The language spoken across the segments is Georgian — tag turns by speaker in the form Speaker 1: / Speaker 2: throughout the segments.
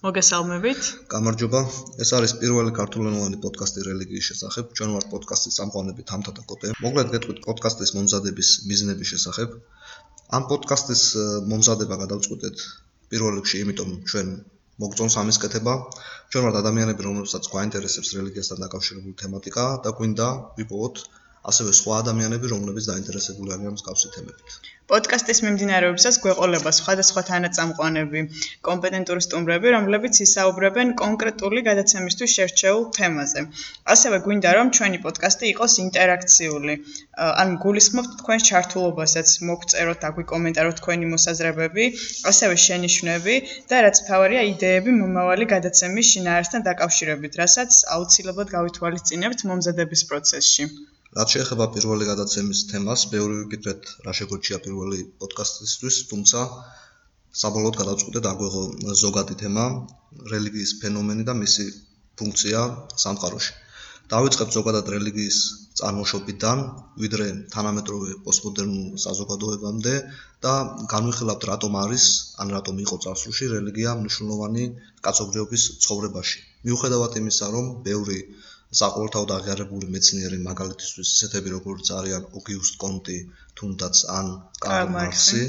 Speaker 1: მოგესალმებით.
Speaker 2: გამარჯობა. ეს არის პირველი ქართულენოვანი პოდკასტი რელიგიის შესახებ. ჩვენ ვართ პოდკასტის წამყვანები თამთა და კოტე. მოგლედ გეტყვით პოდკასტის მომზადების მიზნების შესახებ. ამ პოდკასტის მომზადება გადავწყვეტეთ პირველ რიგში, იმიტომ ჩვენ მოგწონს ამის კეთება. ჩვენ ვართ ადამიანები, რომლებსაც გვაინტერესებს რელიგიასთან დაკავშირებული თემატიკა და გვინდა ვიპოვოთ ასევე სხვა ადამიანები, რომლებიც დაინტერესებული არიან მსგავსი თემებით.
Speaker 1: პოდკასტის მიმდინარეობისას გვეყოლება სხვადასხვა თანაწამყვანები, კომპეტენტური სტუმრები, რომლებიც ისაუბრებენ კონკრეტული გადაცემისთვის შერჩეულ თემაზე. ასევე გვინდა რომ ჩვენი პოდკასტი იყოს ინტერაქციული. ან გულისხმობთ თქვენს ჩართულობასაც, მოგწეროთ და გვიკომენტაროთ თქვენი მოსაზრებები, ასევე შენიშვნები და რაც თავარია იდეები მომავალი გადაცემის შინაარსთან დაკავშირებით, რასაც აუცილებლად გავითვალისწინებთ მომზადების პროცესში.
Speaker 2: რაც შეეხება პირველი გადაცემის თემას, ბევრი ვიკითხეთ რა შეგვეჩია პირველი პოდკასტისთვის, თუმცა საბოლოოდ გადავწყვიტეთ აგვეღო ზოგადი თემა, რელიგიის ფენომენი და მისი ფუნქცია სამყაროში. დავიწყებ ზოგადად რელიგიის წარმოშობიდან, ვიდრე თანამედროვე პოსტმოდერნულ საზოგადოებამდე და განვიხილავთ რატომ არის ან რატომ იყო წარსულში რელიგია მნიშვნელოვანი კაცობრიობის ცხოვრებაში. მიუხედავად იმისა, რომ ბევრი საყოველთაოდ აღიარებული მეცნიერი მაგალითისთვის ისეთები როგორც არიან ოგიუსტ კონტი, თუნდაც ან კარლ მარქსი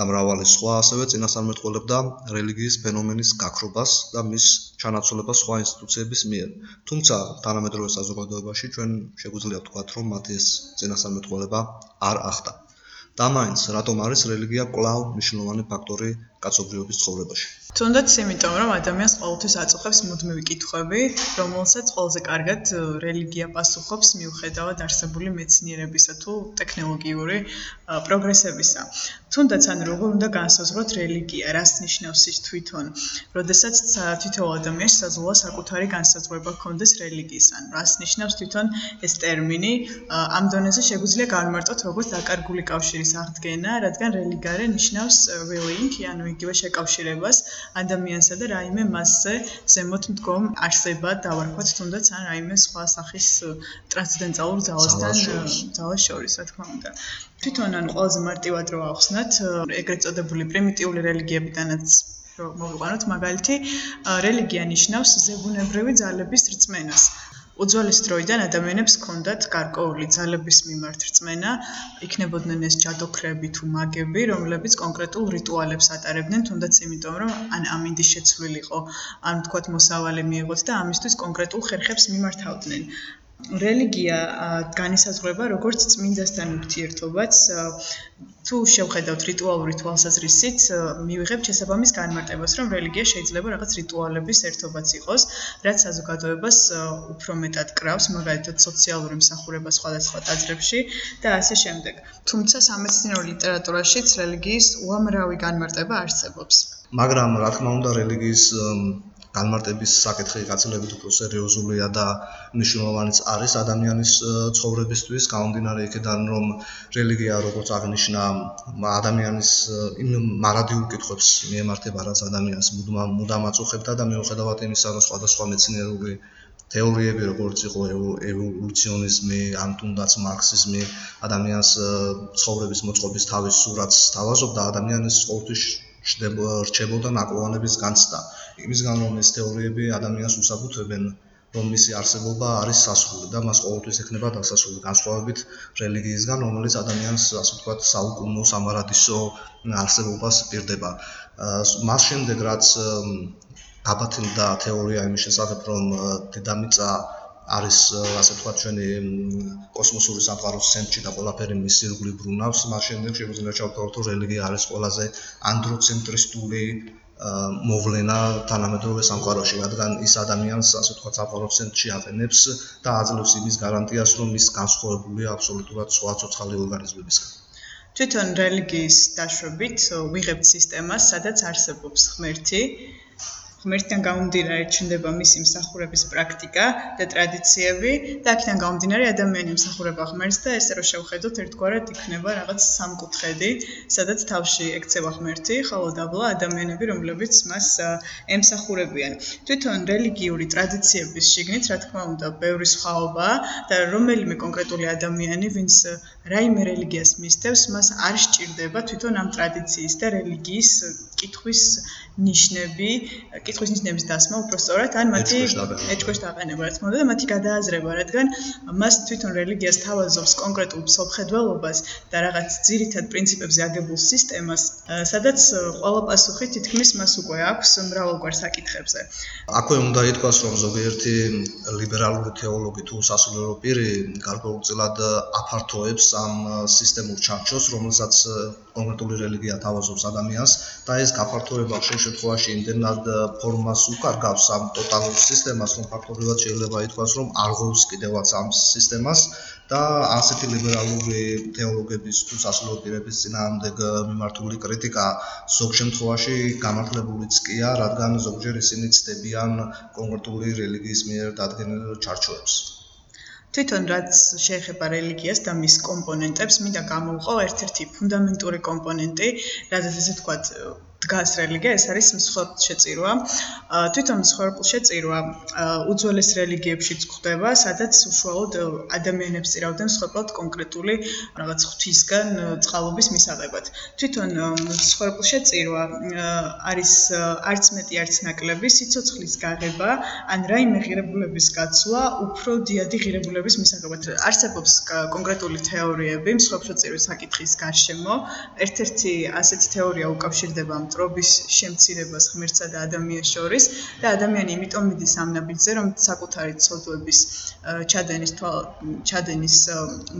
Speaker 2: და მრავალი სხვა, ასევე წინასწარმეტყველებდა რელიგიის ფენომენის გაქრობას და მის ჩანაცვლებას სხვა ინსტიტუციების მიერ. თუმცა თანამედროვე საზოგადოებაში ჩვენ შეგვიძლია ვთქვათ, რომ მათი ეს წინასწარმეტყველება არ ახდა. და მაინც რატომ არის რელიგია კვლავ მნიშვნელოვანი ფაქტორი კაცობრიობის ცხოვრებაში?
Speaker 1: თუნდაც იმიტომ, რომ ადამიანს ყოველთვის აწუხებს მუდმივი კითხვები, რომელსაც ყველაზე კარგად რელიგია პასუხობს მიუხედავად არსებული მეცნიერებისა თუ ტექნოლოგიური პროგრესებისა. თუნდაც ან როგორ უნდა განსაზღვროთ რელიგია, რას ნიშნავს ის თვითონ, როდესაც თითოეულ ადამიანს საზოლა საკუთარი განსაზღვრება ჰქონდეს რელიგიისგან, რას ნიშნავს თვითონ ეს ტერმინი, ამ დონეზე შეგვიძლია განმარტოთ როგორც დაკარგული კავშირის აღდგენა, რადგან რელიგია ნიშნავს willing, ანუ იგივე შეკავშირებას ადამიანსა და რაიმე მასზე ზემოთ მდგომ არსება დავარქვათ თუნდაც ან რაიმე სხვა სახის ტრანსცენდენტალურ ძალასთან ძალას შორის. რა თქმა უნდა. თვითონ ან ყველაზე მარტივად რო ახსნათ ეგრეთ წოდებული პრიმიტიული რელიგიებიდანაც რომ მოვიყვანოთ მაგალითი რელიგია ნიშნავს ზებუნებრივი ძალების რწმენას უძველესი დროიდან ადამიანებს ჰქონდათ გარკვეული ძალების მიმართ რწმენა, იქნებოდნენ ეს ჯადოქრები თუ მაგები, რომლებიც კონკრეტულ რიტუალებს ატარებდნენ, თუნდაც იმიტომ, რომ ან ამინდის შეცვლილიყო, ან თქვათ მოსავალი მიიღოთ და ამისთვის კონკრეტულ ხერხებს მიმართავდნენ. რელიგია განისაზღვრება როგორც წმინდასთან ურთიერთობაც თუ შევხედავთ რიტუალური თვალსაზრისით მივიღებთ შესაბამის განმარტებას რომ რელიგია შეიძლება რაღაც რიტუალების ერთობაც იყოს რაც საზოგადოებას უფრო მეტად კრავს მაგალითად სოციალური მსახურება სხვადასხვა ტაძრებში და ასე შემდეგ. თუმცა სამეცნიერო ლიტერატურაშიც რელიგიის უამრავი განმარტება არსებობს.
Speaker 2: მაგრამ რა თქმა უნდა რელიგიის განმარტების საკითხი გაცილებით უფრო სერიოზულია და მნიშვნელოვანიც არის ადამიანის ცხოვრებისთვის, გამომდინარე იქიდან, რომ რელიგია როგორც აღნიშნა, ადამიანის იმ მარადიულ კითხვებს მიემართება, რაც ადამიანს მუდამ აწუხებდა და მიუხედავად იმისა, რომ სხვადასხვა მეცნიერული თეორიები, როგორც იყო ევოლუციონიზმი, ან თუნდაც მარქსიზმი, ადამიანის ცხოვრების მოწყობის თავის სურათს თავაზობდა, ადამიანის ყოველთვის რჩებოდა ნაკლოვანების განცდა. იმისგან რომ ეს თეორიები ადამიანს უსაბუთებენ რომ მისი არსებობა არის სასრული და მას ყოველთვის ექნება დასასრული განსხვავებით რელიგიისგან რომელიც ადამიანს ასე ვთქვათ საუკუნო სამარადისო არსებობას პირდება მას შემდეგ რაც გაბათილდა თეორია იმის შესახებ რომ დედამიწა არის ასე ვთქვათ ჩვენი კოსმოსური სამყაროს ცენტრი და ყველაფერი მის ირგვლივ ბრუნავს მას შემდეგ შეგვიძლია ჩავთვალოთ რომ რელიგია არის ყველაზე ანდროცენტრისტული მოვლენა თანამედროვე სამყაროში, რადგან ის ადამიანს, ასე ვთქვათ, საფარო ცენტრში აყენებს და აძლევს იმის გარანტიას, რომ ის განსხვავებულია აბსოლუტურად სხვა ცოცხალი ორგანიზმებისგან.
Speaker 1: თვითონ რელიგიის დაშვებით ვიღებთ სისტემას, სადაც არსებობს ღმერთი, ღმერთთან გამომდინარე ჩნდება მისი მსახურების პრაქტიკა და ტრადიციები და აქედან გამომდინარე ადამიანი მსახურება ღმერთს და ესე რომ შევხედოთ ერთგვარად იქნება რაღაც სამკუთხედი სადაც თავში ექცევა ღმერთი ხოლო დაბლა ადამიანები რომლებიც მას ემსახურებიან. თვითონ რელიგიური ტრადიციების შიგნით რა თქმა უნდა ბევრი სხვაობა და რომელიმე კონკრეტული ადამიანი ვინც რაიმე რელიგიას მისდევს მას არ სჭირდება თვითონ ამ ტრადიციის და რელიგიის კითხვის ნიშნები, კითხვის ნიშნების დასმა უფრო სწორად, ან მათი ეჭქვეშ დაყენება რაც მოდა და მათი გადააზრება, რადგან მას თვითონ რელიგიას თავაზობს კონკრეტულ მსოფლმხედველობას და რაღაც ძირითად პრინციპებზე აგებულ სისტემას, სადაც ყველა პასუხი თითქმის მას უკვე აქვს მრავალგვარ საკითხებზე.
Speaker 2: აქვე უნდა ითქვას, რომ ზოგიერთი ლიბერალური თეოლოგი თუ სასულიერო პირი გარკვეულწილად აფართოებს ამ სისტემურ ჩარჩოს, რომელსაც კონკრეტული რელიგია თავაზობს ადამიანს და ეს გაფართოება ხშირ შემთხვევაში იმდენად ფორმას უკარგავს ამ ტოტალურ სისტემას, რომ ფაქტობრივად შეიძლება ითქვას, რომ არ ღვევს კიდევაც ამ სისტემას და ასეთი ლიბერალური თეოლოგების თუ სასულიერო პირების წინააღმდეგ მიმართული კრიტიკა ზოგ შემთხვევაში გამართლებულიც კია, რადგან ზოგჯერ ისინი ცდებიან კონკრეტული რელიგიის მიერ დადგენილ ჩარჩოებს.
Speaker 1: თვითონ რაც შეეხება რელიგიას და მის კომპონენტებს, მინდა გამოვყო ერთ-ერთი ფუნდამენტური კომპონენტი, რადგან ესე ვთქვათ, დგას რელიგია, ეს არის მსხვერპლ შეწირვა. თვითონ მსხვერპლ შეწირვა უძველეს რელიგიებშიც გვხდება, სადაც უშუალოდ ადამიანებს წირავდნენ მსხვერპლად კონკრეტული რაღაც ღვთისგან წყალობის მისაღებად. თვითონ მსხვერპლ შეწირვა არის არც მეტი არც ნაკლები სიცოცხლის გაღება, ან რაიმე ღირებულების გაცვლა უფრო დიადი ღირებულების მისაღებად. არსებობს კონკრეტული თეორიები მსხვერპლ შეწირვის საკითხის გარშემო. ერთ-ერთი ასეთი თეორია უკავშირდება მტრობის შემცირებას ღმერთსა და ადამიანს შორის და ადამიანი იმიტომ მიდის ამ ნაბიჯზე, რომ საკუთარი ცოდვების ჩადენის ჩადენის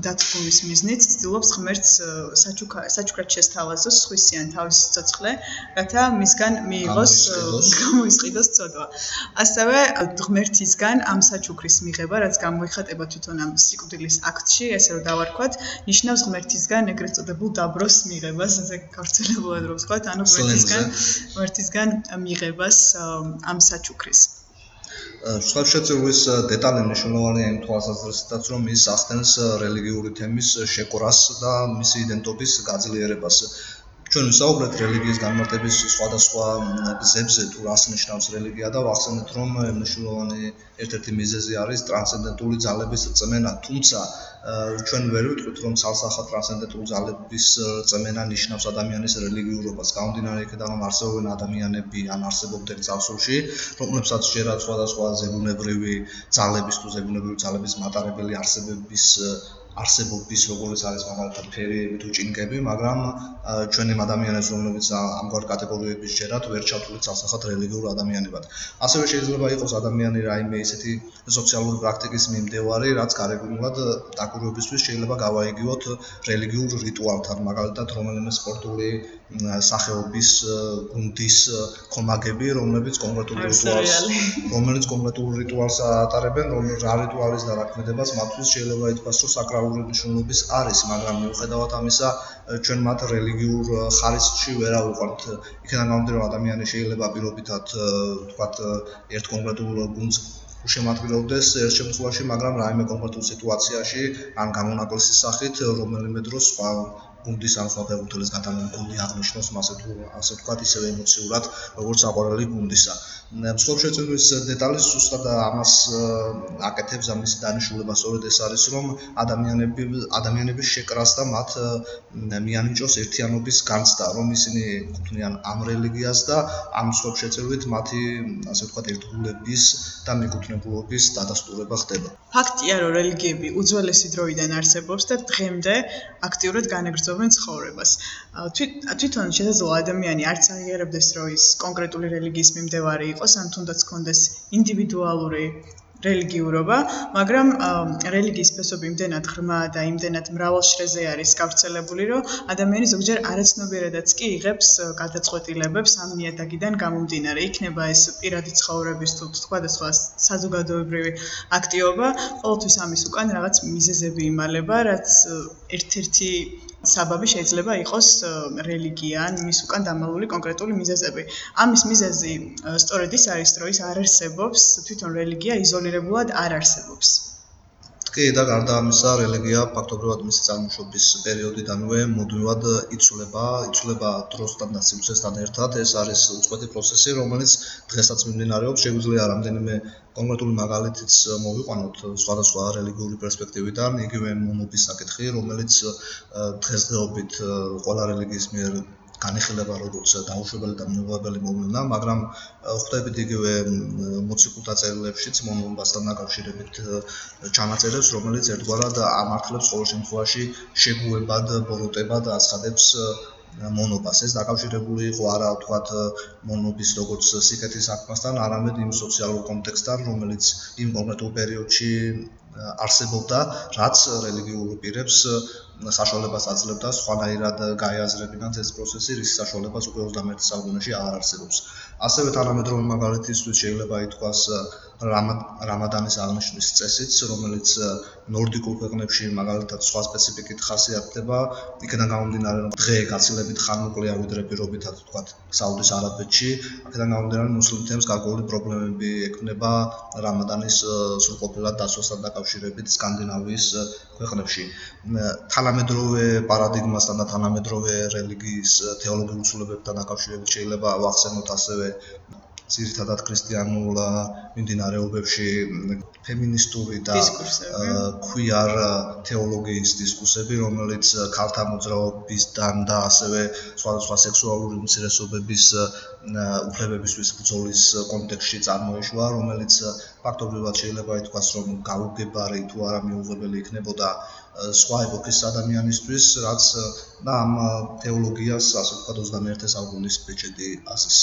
Speaker 1: დათბობის მიზნით ცდილობს ღმერთს საჩუქრა საჩუქრად შესთავაზოს სხვისიან თავის სიცოცხლე, რათა მისგან მიიღოს გამოისყიდოს ცოდვა. ასევე ღმერთისგან ამ საჩუქრის მიღება, რაც გამოიხატება თვითონ ამ სიკვდილის აქტში, ესე რომ დავარქვათ, ნიშნავს ღმერთისგან ეგრეთ წოდებულ დაბროს მიღებას, ესე გავრცელებულად რო ვთქვათ, ანუ ღმერთის ღმერთისგან ღმერთისგან მიღებას ამ საჩუქრის.
Speaker 2: სხვა შეწირვის დეტალი მნიშვნელოვანია იმ თვალსაზრისითაც, რომ ის ახდენს რელიგიური თემის შეკრას და მისი იდენტობის გაძლიერებას. ჩვენ ვისაუბრეთ რელიგიის განმარტების სხვადასხვა გზებზე, თუ რას ნიშნავს რელიგია და ვახსენეთ, რომ მნიშვნელოვანი ერთ-ერთი მიზეზი არის ტრანსცენდენტული ძალების წმენა, თუმცა ჩვენ ვერ ვიტყვით, რომ ცალსახა ტრანსცენდენტული ძალების წმენა ნიშნავს ადამიანის რელიგიურობას, გამომდინარე იქიდან, რომ არსებობენ ადამიანები ან არსებობდნენ წარსულში, რომლებსაც შეიძლება სხვადასხვა ზებუნებრივი ძალების თუ ზებუნებრივი ძალების მატარებელი არსებების არსებობის როგორც არის მაგალითად ფერიები თუ ჭინკები, მაგრამ ჩვენი ადამიანებს რომლებიც ამგვარ კატეგორიების ჯერათ ვერ ჩავთვლით სასახად რელიგიურ ადამიანებად. ასევე შეიძლება იყოს ადამიანი რაიმე ისეთი სოციალური პრაქტიკის მიმდევარი, რაც გარეგნულად დაკვირვებისთვის შეიძლება გავაიგივოთ რელიგიურ რიტუალთან, მაგალითად რომელიმე სპორტული სახეობის გუნდის კომაგები, რომლებიც კონკრეტულ რიტუალს რომელიც კონკრეტულ რიტუალს ატარებენ, რომ რა რიტუალის დარაქმედებას მათთვის შეიძლება ითქვას, რომ საკრალური მნიშვნელობის არის, მაგრამ მიუხედავად ამისა, ჩვენ მათ რელიგიურ ხარისხში ვერ ავუყვართ. იქიდან გამომდინარე, ადამიანი შეიძლება პირობითად თქვათ ერთ კონკრეტულ გუნდს უშემატკივრობდეს ერთ შემთხვევაში, მაგრამ რაიმე კონკრეტულ სიტუაციაში ან გამონაკლისის სახით რომელიმე დროს სხვა გუნდის სხვა ფეხბურთელის გადამონ გუნდი აღნიშნოს მასე თუ ასე ვთქვათ ისევე ემოციურად როგორც აყვარელი გუნდისა. მსხვერპლ შეწირვის დეტალი ზუსტად ამას აკეთებს ამის დანიშნულება სწორედ ეს არის რომ ადამიანები ადამიანების შეკრას და მათ მიანიჭოს ერთიანობის განცდა რომ ისინი ყოფნიან ამ რელიგიას და ამ მსხვერპლ შეწირვით მათი ასე ვთქვათ ერთგულების და მიკუთვნებულობის დადასტურება ხდება.
Speaker 1: ფაქტია რომ რელიგიები უძველესი დროიდან არსებობს და დღემდე აქტიურად განაგრძობენ ცხოვრებას. თვითონ შესაძლოა ადამიანი არც აღიარებდეს რომ ის კონკრეტული რელიგიის მიმდევარი იყოს ან თუნდაც კონდეს ინდივიდუალური რელიგიურობა, მაგრამ რელიგიის ფესობი იმდენად ღრმა და იმდენად მრავალშრეზე არის გავრცელებული, რომ ადამიანი ზოგჯერ არაცნობიერადაც კი იღებს გადაწყვეტილებებს ამ ნიადაგიდან გამომდინარე. იქნება ეს პირადი ცხოვრების თუ სხვადასხვა საზოგადოებრივი აქტივობა, ყოველთვის ამის უკან რაღაც მიზეზები იმალება, რაც ერთ-ერთი საბაბი შეიძლება იყოს რელიგია ან მის უკან დამალული კონკრეტული მიზეზები. ამის მიზეზი სწორედ ის არის, რომ ის არ არსებობს, თვითონ რელიგია იზოლირებულად არ არსებობს.
Speaker 2: კი და გარდა ამისა, რელიგია ფაქტობრივად მისი წარმოშობის პერიოდიდანვე მუდმივად იცვლება, იცვლება დროსთან და სივრცესთან ერთად. ეს არის უწყვეტი პროცესი, რომელიც დღესაც მიმდინარეობს. შეგვიძლია რამდენიმე კონკრეტული მაგალითიც მოვიყვანოთ სხვადასხვა რელიგიური პერსპექტივიდან, იგივე მონობის საკითხი, რომელიც დღესდღეობით ყველა რელიგიის მიერ განიხილება როგორც დაუშვებელი და მიუღებელი მოვლენა, მაგრამ ხვდებით იგივე მოციქულთა წერილებშიც მონომბასთან დაკავშირებით ჩანაწერებს, რომელიც ერთგვარად ამართლებს ყოველ შემთხვევაში შეგუებად, ბოროტებად აცხადებს მონობას. ეს დაკავშირებული იყო არა ვთქვათ მონობის როგორც სიკეთის საქმასთან, არამედ იმ სოციალურ კონტექსტთან, რომელიც იმ კონკრეტულ პერიოდში არსებობდა, რაც რელიგიურ პირებს საშუალებას აძლევდა სხვანაირად გაიაზრებინათ ეს პროცესი, რის საშუალებას უკვე 21 საუკუნეში არ არსებობს. ასევე თანამედროვე მაგალითისთვის შეიძლება ითქვას რამადანის აღნიშვნის წესიც, რომელიც ნორდიკულ ქვეყნებში მაგალითად სხვა სპეციფიკით ხასიათდება, იქიდან გამომდინარე, რომ დღე გაცილებით ხანმოკლეა ვიდრე პირობითად თქვა საუდის არაბეთში, აქედან გამომდინარე მუსლიმებს გარკვეული პრობლემები ექნება რამადანის სრულყოფილად დასვასთან დაკავშირებით სკანდინავიის ქვეყნებში. თანამედროვე პარადიგმასთან და თანამედროვე რელიგიის თეოლოგიურ ცვლილებებთან დაკავშირებით შეიძლება ვახსენოთ ასევე ძირითადად ქრისტიანულ მიმდინარეობებში ფემინისტური და ქვიარ თეოლოგიის დისკუსები, რომელიც ქალთა მოძრაობისთან და ასევე სხვადასხვა სექსუალური უმცირესობების უფლებებისთვის ბრძოლის კონტექსტში წარმოიშვა, რომელიც ფაქტობრივად შეიძლება ითქვას, რომ გაუგებარი თუ არა მიუღებელი იქნებოდა სხვა ეპოქის ადამიანისთვის, რაც და ამ თეოლოგიას, ასე ვთქვათ, 21 საუკუნის ბეჭედი ასის.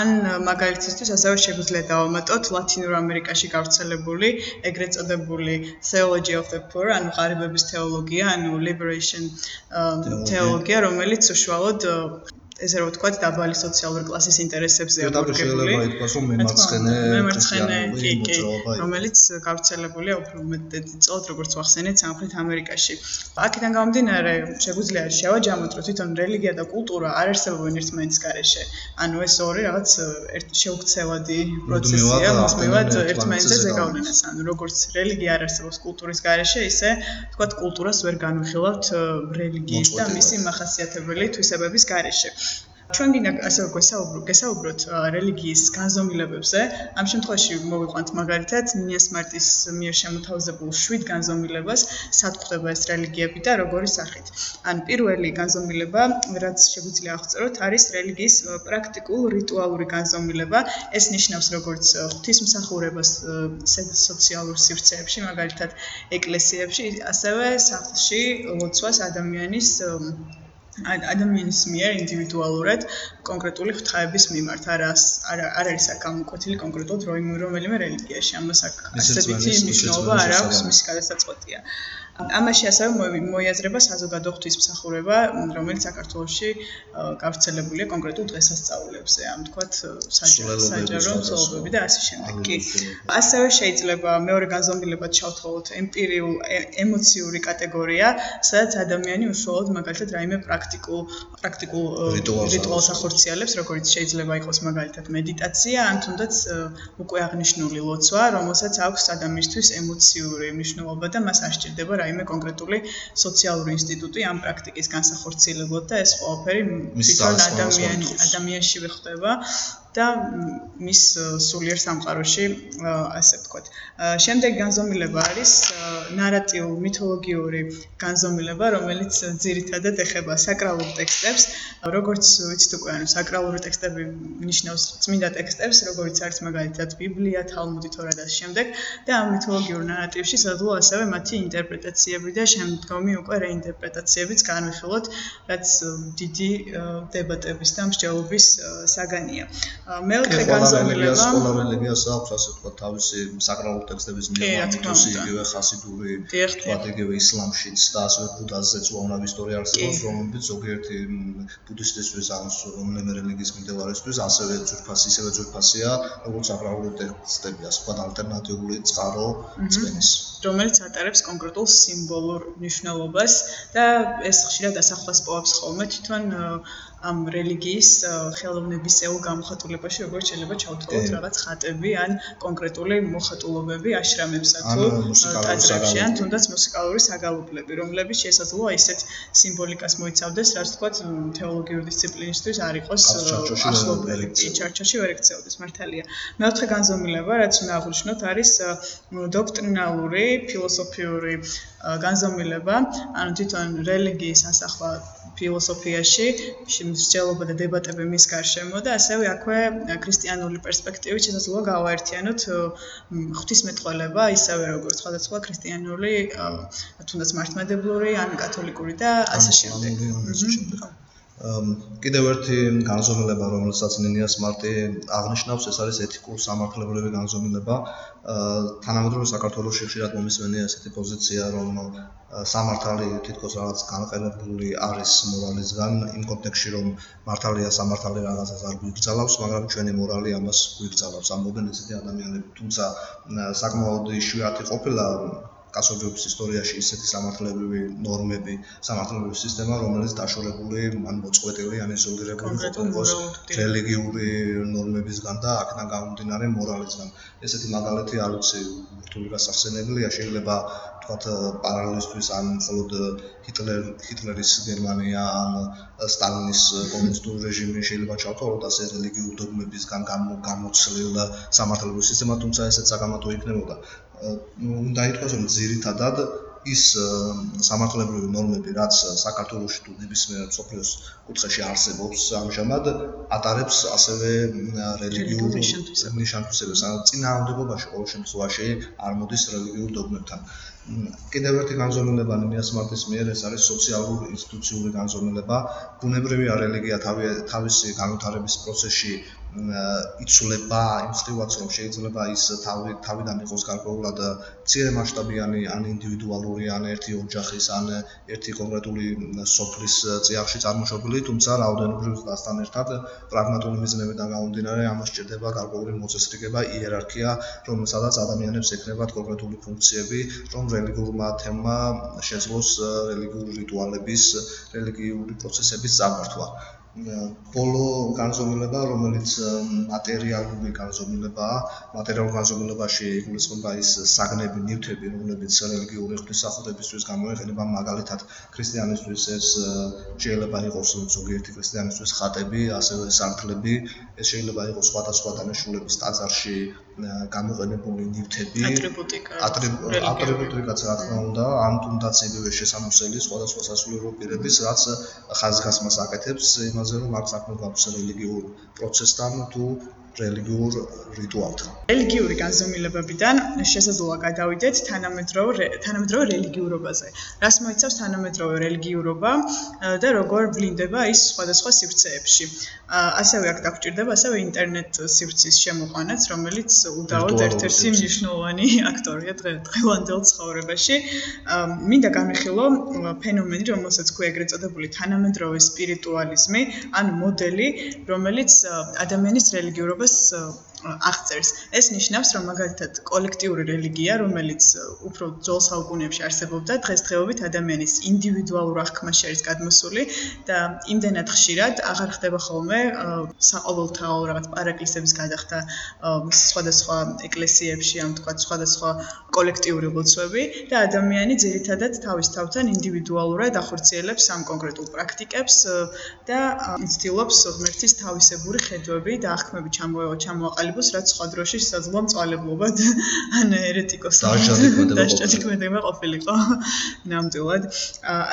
Speaker 1: ან მაგალითისთვის ასევე შეგვიძლია დავამატოთ ლათინურ ამერიკაში გავრცელებული ეგრეთ წოდებული theology of the poor, ანუ ღარიბების თეოლოგია, ანუ liberation თეოლოგია, რომელიც უშუალოდ ესე რომ ვთქვათ, დაბალი სოციალური კლასის ინტერესებზე
Speaker 2: აკურგებული. შეიძლება ითქვას, რომ მემარცხენე
Speaker 1: მემარცხენე კი კი, რომელიც გავრცელებულია უფრო მეტად წოდ როგორც ვახსენეთ სამხრეთ ამერიკაში. აქედან გამომდინარე, შეგვიძლია შევაჯამოთ, რომ თვითონ რელიგია და კულტურა არ არსებობენ ერთმანეთის გარეშე. ანუ ეს ორი რაღაც შეუქცევადი პროცესია, მოსმევად ერთმანეთზე ზეგავლენას. ანუ როგორც რელიგია არ არსებობს კულტურის გარეშე, ისე ვთქვათ, კულტურას ვერ განვიხილავთ რელიგიის და მისი მახასიათებელი თვისებების გარეშე. ჩვენ გინდა ასე გვესაუბროთ, გესაუბროთ რელიგიის განზომილებებზე. ამ შემთხვევაში მოვიყვანთ მაგალითად ნინიას მარტის მიერ შემოთავაზებულ 7 განზომილებას, სად ხდება ეს რელიგიები და როგორი სახით. ან პირველი განზომილება, რაც შეგვიძლია აღწეროთ, არის რელიგიის პრაქტიკულ რიტუალური განზომილება. ეს ნიშნავს როგორც ღვთისმსახურებას სოციალურ სივრცეებში, მაგალითად ეკლესიებში, ასევე სახლში ლოცვას ადამიანის ადამიანის მიერ ინდივიდუალურად კონკრეტული ღვთაების მიმართ არა არ არის აქ გამოკვეთილი კონკრეტულად რომელიმე რელიგიაში. ამას აქ ასეთი მნიშვნელობა არ აქვს მის გადასაწყვეტია. ამაში ასევე მოიაზრება საზოგადო ღვთისმსახურება, რომელიც საქართველოში გავრცელებულია კონკრეტულ დღესასწაულებზე, ამ თქვათ საჯარო მცველობები და ასე შემდეგ. კი. ასევე შეიძლება მეორე განზომილება ჩავთვალოთ ემპირიულ ემოციური კატეგორია, სადაც ადამიანი უშუალოდ მაგალითად რაიმე პრაქტიკულ პრაქტიკულ რიტუალს ახორციელებს, როგორც შეიძლება იყოს მაგალითად მედიტაცია, ან თუნდაც უკვე აღნიშნული ლოცვა, რომელსაც აქვს ადამიანისთვის ემოციური მნიშვნელობა და მას არ სჭირდება რაიმე კონკრეტული სოციალური ინსტიტუტი ამ პრაქტიკის განსახორციელებლად და ეს ყველაფერი თვითონ ადამიანი ადამიანში ხდება და მის სულიერ სამყაროში ასე ვთქვათ. შემდეგ განზომილება არის ნარატიულ მითოლოგიური განზომილება, რომელიც ძირითადად ეხება საკრალურ ტექსტებს. როგორც ვიცით უკვე, ანუ საკრალური ტექსტები ნიშნავს წმინდა ტექსტებს, როგორც არის მაგალითად ბიბლია, თალმუდი, თორა და შემდეგ და ამ მითოლოგიურ ნარატივში სადღაც ასევე მათი ინტერპრეტაციები და შემდგომი უკვე რეინტერპრეტაციებიც განვიხილოთ, რაც დიდი დებატების და მსჯელობის საგანია.
Speaker 2: მეოთხე განზომილება სკოლა რელიგიას აქვს ასე თქვა თავისი საკრალურ ტექსტების მიერ იგივე ხასიდური თქვა იგივე ისლამშიც და ასევე ბუდაზეც უამრავი ისტორია არსებობს რომელიც ზოგიერთი ბუდისტისთვის ან რომელიმე რელიგიის მიმდევარისთვის ასევე ძვირფასი ისევე ძვირფასია როგორც საკრალური ტექსტები ასე თქვა ალტერნატიული წყარო წმენის
Speaker 1: რომელიც ატარებს კონკრეტულ სიმბოლურ მნიშვნელობას და ეს ხშირად ასახლას პოვებს ხოლმე თვითონ ამ რელიგიის ხელოვნებისეულ გამოხატულებაში, როგორც შეიძლება ჩავთვალოთ რაღაც ხატები ან კონკრეტული მოხატულობები აშრამებსა თუ ტაძრებში ან თუნდაც მუსიკალური საგალობლები, რომლებიც შესაძლოა ისეთ სიმბოლიკას მოიცავდეს, რაც თქვა თეოლოგიური დისციპლინისთვის არ იყოს ახლობელი, ჩარჩოში ვერ ექცეოდეს მართალია. მეოთხე განზომილება, რაც უნდა აღვნიშნოთ, არის დოქტრინალური ფილოსოფიური განზომილება, ანუ თვითონ რელიგიის ასახვა ფილოსოფიაში, მსჯელობა და დებატები მის გარშემო და ასევე აქვე ქრისტიანული პერსპექტივით შესაძლოა გავაერთიანოთ ღვთისმეტყველება, ისევე როგორც სხვადასხვა ქრისტიანული თუნდაც მართლმადებლური ან კათოლიკური და ასე შემდეგ.
Speaker 2: კიდევ ერთი განზომილება, რომელსაც ნინიას მარტი აღნიშნავს, ეს არის ეთიკურ სამართლებრივი განზომილება. თანამედროვე საქართველოს ხშირად მომისმენია ესეთი პოზიცია, რომ სამართალი თითქოს რაღაც განყენებული არის მორალისგან, იმ კონტექსში, რომ მართალია სამართალი რაღაცას არ გვიგზავნავს, მაგრამ ჩვენი მორალი ამას გვიგზავნავს. ამბობენ ესეთი ადამიანები, თუმცა საკმაოდ იშვიათი ყოფილა კასობრიობის ისტორიაში ისეთი სამართლებრივი ნორმები, სამართლებრივი სისტემა, რომელიც დაშორებული ან მოწყვეტილი ან იზოლირებული
Speaker 1: იყოს
Speaker 2: რელიგიური ნორმებისგან და აქედან გამომდინარე მორალისგან. ესეთი მაგალითი არ ვიცი, რთული გასახსენებელია, შეიძლება თქვათ პარალელისტვის ან მხოლოდ ჰიტლერ ჰიტლერის გერმანია ან სტალინის კომუნისტური რეჟიმი შეიძლება ჩავთვალოთ ასე რელიგიურ დოგმებისგან გამოცლილ სამართლებრივ სისტემას, თუმცა ესეც საკამათო იქნებოდა. უნდა ითქვას რომ ძირითადად ის სამართლებრივი ნორმები რაც საქართველოსში თუ ნებისმიერ სოფლიოს კუთხეში არსებობს ამჟამად ატარებს ასევე რელიგიურ ნიშანთვისებას ან წინააღმდეგობაში ყოველ შემთხვევაში არ მოდის რელიგიურ დოგმებთან კიდევ ერთი განზომილება ნიას მარტის მიერ ეს არის სოციალური ინსტიტუციური განზომილება ბუნებრივია რელიგია თავისი განვითარების პროცესში იცვლება იმ სტილად რომ შეიძლება ის თავი თავიდან იყოს გარკვეულად მცირე მასშტაბიანი ან ინდივიდუალური ან ერთი ოჯახის ან ერთი კონკრეტული სოფლის წიაღში წარმოშობილი თუმცა რაოდენობრივ დასთან ერთად პრაგმატული მიზნებიდან გამომდინარე ამას სჭირდება გარკვეული მოწესრიგება იერარქია რომელსაც ადამიანებს ექნებათ კონკრეტული ფუნქციები რომ რელიგიურმა თემმა შეძლოს რელიგიური რიტუალების რელიგიური პროცესების წარმართვა ბოლო განზომილება, რომელიც მატერიალური განზომილებაა, მატერიალურ განზომილებაში იგულისხმება ის საგნები, ნივთები, რომლებიც რელიგიური ღვთისმსახურებისთვის გამოიყენება, მაგალითად, ქრისტიანისთვის ეს შეიძლება იყოს ზოგიერთი ქრისტიანისთვის ხატები, ასევე სარკლები, ეს შეიძლება იყოს სხვადასხვა დანიშნულების ტაძარში გამოყენებული ნივთები,
Speaker 1: ატრიბუტიკა,
Speaker 2: ატრიბუტიკაც რა თქმა უნდა, ან თუნდაც იგივე შესამოსელი სხვადასხვა სასულიერო პირების, რაც ხაზგასმას აკეთებს იმაზე, რომ არ საქმე გვაქვს რელიგიურ პროცესთან თუ რელიგიურ რიტუალთან.
Speaker 1: რელიგიური განზომილებებიდან შესაძლოა გადავიდეთ თანამედროვე თანამედროვე რელიგიურობაზე. რას მოიცავს თანამედროვე რელიგიურობა და როგორ ვლინდება ის სხვადასხვა სივრცეებში. ასევე აქ დაგჭირდება ასევე ინტერნეტ სივრცის შემოყვანაც, რომელიც უდაოდ ერთ-ერთი მნიშვნელოვანი აქტორია დღევანდელ ცხოვრებაში. მინდა განვიხილო ფენომენი, რომელსაც ქვია ეგრეთ წოდებული თანამედროვე სპირიტუალიზმი, ან მოდელი, რომელიც ადამიანის რელიგიურობას was so. აღწერს. ეს ნიშნავს, რომ მაგალითად კოლექტიური რელიგია, რომელიც უფრო ძველ საუკუნეებში არსებობდა, დღესდღეობით ადამიანის ინდივიდუალურ აღქმაში არის გადმოსული და იმდენად ხშირად აღარ ხდება ხოლმე საყოველთაო რაღაც პარაკლისების გადახდა სხვადასხვა ეკლესიებში, ამ თქვა სხვადასხვა კოლექტიური ლოცვები და ადამიანი ძირითადად თავის თავთან ინდივიდუალურად ახორციელებს ამ კონკრეტულ პრაქტიკებს და ცდილობს ღმერთის თავისებური ხედვები და აღქმები ჩამოაყალიბოს დააყალიბოს, რაც სხვა დროში შესაძლოა მწვალებლობად ან ერეტიკოსად
Speaker 2: დაჟჭადიქმედება
Speaker 1: ყოფილიყო ნამდვილად.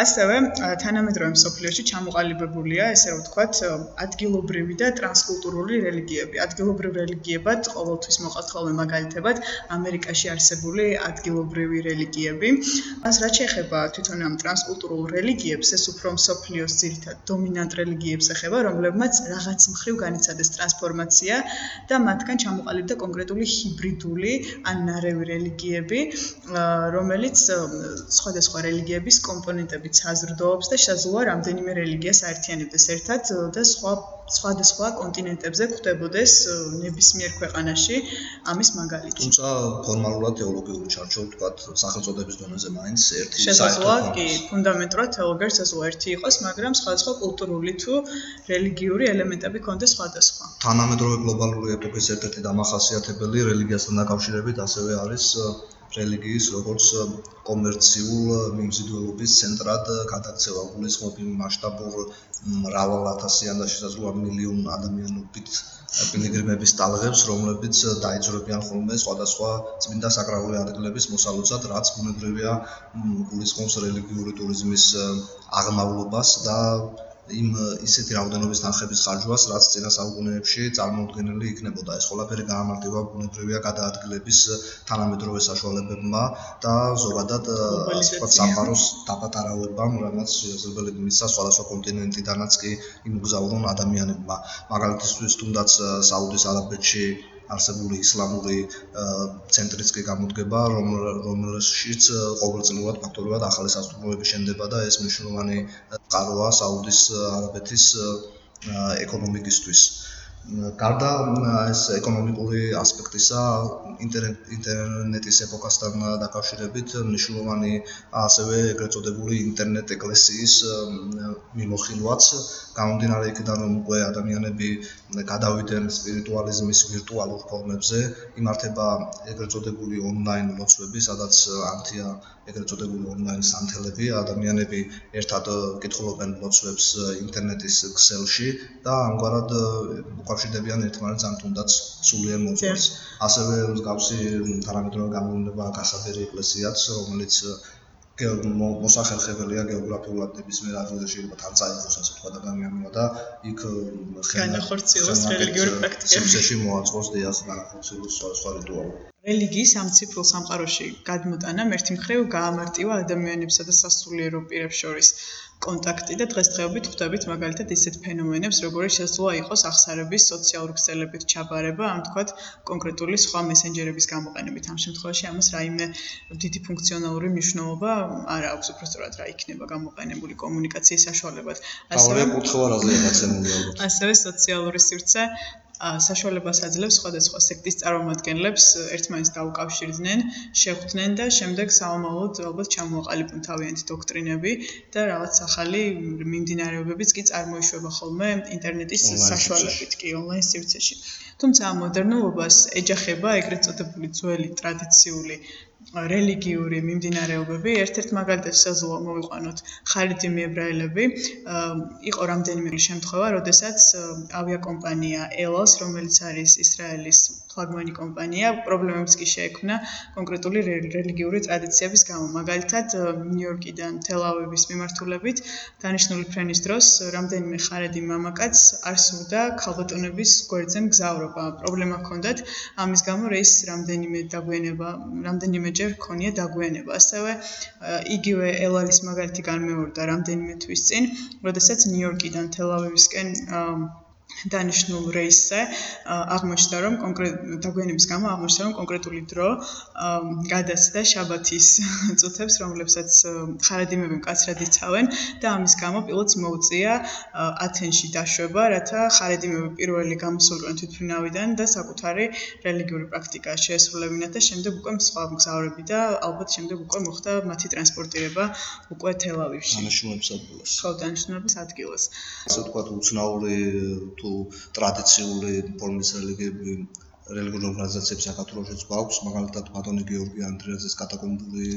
Speaker 1: ასევე თანამედროვე მსოფლიოში ჩამოყალიბებულია, ესე რომ ვთქვათ, ადგილობრივი და ტრანსკულტურული რელიგიები. ადგილობრივ რელიგიებად ყოველთვის მოყავთ ხოლმე მაგალითებად ამერიკაში არსებული ადგილობრივი რელიგიები. მას რაც შეეხება თვითონ ამ ტრანსკულტურულ რელიგიებს, ეს უფრო მსოფლიოს ძირითად დომინანტ რელიგიებს ეხება, რომლებმაც რაღაც მხრივ განიცადეს ტრანსფორმაცია და მათგან მათგან ჩამოყალიბდა კონკრეტული ჰიბრიდული ან ნარევი რელიგიები, რომელიც სხვადასხვა რელიგიების კომპონენტებით საზრდოობს და შესაძლოა რამდენიმე რელიგიას აერთიანებდეს ერთად და სხვა სხვადასხვა კონტინენტებზე გვხვდებოდეს ნებისმიერ ქვეყანაში ამის მაგალითი.
Speaker 2: თუმცა ფორმალურად თეოლოგიური ჩარჩო ვთქვათ სახელწოდების დონეზე მაინც ერთი
Speaker 1: შესაძლოა კი ფუნდამენტურად თეოლოგიას შესაძლოა ერთი იყოს, მაგრამ სხვადასხვა კულტურული თუ რელიგიური ელემენტები ქონდეს სხვადასხვა.
Speaker 2: თანამედროვე გლობალური ეპოქის ერთ-ერთი დამახასიათებელი რელიგიასთან დაკავშირებით ასევე არის რელიგიის როგორც კომერციულ მიმზიდველობის ცენტრად გადაქცევა. გულისხმობ იმ მასშტაბურ მრავალ ათასიან და შესაძლოა მილიონ ადამიანობით პილიგრიმების ტალღებს, რომლებიც დაიძრებიან ხოლმე სხვადასხვა წმინდა საკრალური ადგილების მოსალოცად, რაც ბუნებრივია გულისხმობს რელიგიური ტურიზმის აღმავლობას და იმ ისეთი რაოდენობის თანხების ხარჯვას, რაც წინა საუკუნეებში წარმოუდგენელი იქნებოდა. ეს ყველაფერი გაამარტივა ბუნებრივია გადაადგილების თანამედროვე საშუალებებმა და ზოგადად ასე ვთქვათ სამყაროს დაპატარავებამ, რამაც შესაძლებელი მისცა სხვადასხვა კონტინენტიდანაც კი იმგზავრონ ადამიანებმა. მაგალითისთვის, თუნდაც საუდის არაბეთში არსებული ისლამური ცენტრიც კი გამოდგება, რომ რომელშიც ყოველწლიურად ფაქტობრივად ახალი სასტუმროები შენდება და ეს მნიშვნელოვანი წყაროა საუდის არაბეთის ეკონომიკისთვის. გარდა ეს ეკონომიკური ასპექტისა ინტერნეტის ეპოქასთან დაკავშირებით მნიშვნელოვანი ასევე ეგრეთ წოდებული ინტერნეტ ეკლესიის მიმოხილვაც გამომდინარე იქიდან რომ უკვე ადამიანები გადავიდნენ სპირიტუალიზმის ვირტუალურ ფორმებზე. იმართება ეგრეთ წოდებული ონლაინ ლოცვები სადაც ამთია ეგრეთ წოდებული ონლაინ სანთელები ადამიანები ერთად კითხულობენ ლოცვებს ინტერნეტის ქსელში და ამგვარად უკავშირდებიან ერთმანეთს ან თუნდაც სულიერ მოძღვარს. ასევე მსგავსი თანამედროვე გამოვლენა გასაბერი ეკლესიაც, რომელიც მოსახერხებელია გეოგრაფიულად ნებისმიერ ადგილზე შეიძლება თან წაიღოს ასე თქვა ადამიანმა და იქ
Speaker 1: განახორციელოს რელიგიური პრაქტიკები.
Speaker 2: სიმსეში მოაწყოს დიას განახორციელოს სხვა სხვა რიტუალები.
Speaker 1: რელიგიის ამ ციფრულ სამყაროში გადმოტანამ ერთი მხრივ გაამარტივა ადამიანებსა და სასულიერო პირებს შორის კონტაქტი და დღესდღეობით ხვდებით მაგალითად ისეთ ფენომენებს, როგორიც შესაძლოა იყოს ახსარების სოციალური ქსელებით ჩაბარება, ამ თქვათ კონკრეტული სხვა მესენჯერების გამოყენებით. ამ შემთხვევაში ამას რაიმე დიდი ფუნქციონალური მნიშვნელობა არ აქვს, უბრალოდ რა იქნება გამოყენებული კომუნიკაციის საშუალებად.
Speaker 2: ასევე კუთხოვარაზე რაღაცემული ალბათ.
Speaker 1: ასევე სოციალური სივრცე საშუალებას აძლევს სხვადასხვა სექტის წარმომადგენლებს ერთმანეთს დაუკავშირდნენ, შეხვდნენ და შემდეგ საომალოდ ალბათ ჩამოაყალიბონ თავიანთი დოქტრინები და რაღაც ახალი მიმდინარეობებიც კი წარმოიშვება ხოლმე ინტერნეტის საშუალებით, კი ონლაინ სივრცეში. თუმცა ამ მოდერნულობას ეჯახება ეგრეთ წოდებული ძველი ტრადიციული რელიგიური მიმდინარეობები, ერთ-ერთ მაგალითად შესაძლოა მოვიყვანოთ ხარიძმი ებრაელები. იყო რამდენიმე შემთხვევა, როდესაც ავიაკომპანია ELOS, რომელიც არის ისრაელის ფლაგმანი კომპანია პრობლემებს კი შეექმნა კონკრეტული რელიგიური ტრადიციების გამო. მაგალითად, ნიუ-იორკიდან თელ-ავივის მიმართულებით დანიშნული ფრენის დროს რამდენიმე ხარედი მამაკაც არ სურდა ქალბატონების გვერდზე მგზავრობა. პრობლემა ჰქონდათ ამის გამო რეის რამდენიმე დაგვიანება, რამდენიმეჯერ ჰქონია დაგვიანება. ასევე იგივე ელალის მაგალითი განმეორდა რამდენიმე თვის წინ, როდესაც ნიუ-იორკიდან თელ-ავივისკენ დანიშნულ რეისზე აღმოჩნდა რომ კონკრეტ დაგვიანების გამო აღმოჩნდა რომ კონკრეტული დრო გადასდა შაბათის წუთებს რომლებსაც ხარადინები მკაცრად იცავენ და ამის გამო პილოტს მოუწია ათენში დაშვება რათა ხარადინები პირველი გამოსულიყვნენ თვითმფრინავიდან და საკუთარი რელიგიური პრაქტიკა შეესრულებინათ და შემდეგ უკვე სხვა მგზავრები და ალბათ შემდეგ უკვე მოხდა მათი ტრანსპორტირება უკვე თელავივში.
Speaker 2: დანიშნულების ადგილას.
Speaker 1: ხო დანიშნულების ადგილას.
Speaker 2: ასე ვთქვათ უცნაური თუ ტრადიციული ფორმის რელიგიები რელიგიურ ორგანიზაციებს საქართველოშიც გვაქვს, მაგალითად ბატონი გიორგი ანდრიაძის კატაკომბური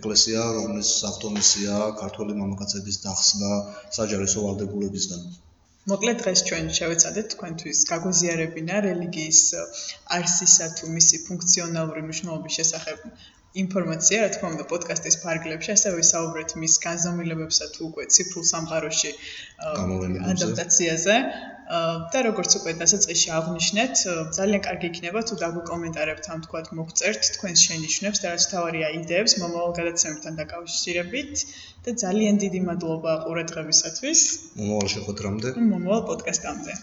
Speaker 2: ეკლესია, რომლის ავტომისია ქართული მამაკაცების დახსნა საჯარისო ვალდებულებისგან.
Speaker 1: მოკლედ დღეს ჩვენ შევეცადეთ თქვენთვის გაგვიზიარებინა რელიგიის არსისა თუ მისი ფუნქციონალური მნიშვნელობის შესახებ ინფორმაცია, რა თქმა უნდა, პოდკასტის ფარგლებში, ასევე ვისაუბრეთ მის განზომილებებსა თუ უკვე ციფრულ სამყაროში ადაპტაციაზე. და როგორც უკვე დასაწყისში აღნიშნეთ, ძალიან კარგი იქნება თუ დაგვიკომენტარებთ ამ თქვათ მოგწერთ თქვენს შენიშვნებს და რაც თავარია იდეებს მომავალ გადაცემებთან დაკავშირებით და ძალიან დიდი მადლობა ყურადღებისათვის.
Speaker 2: მომავალ შეხვედრამდე.
Speaker 1: მომავალ პოდკასტამდე.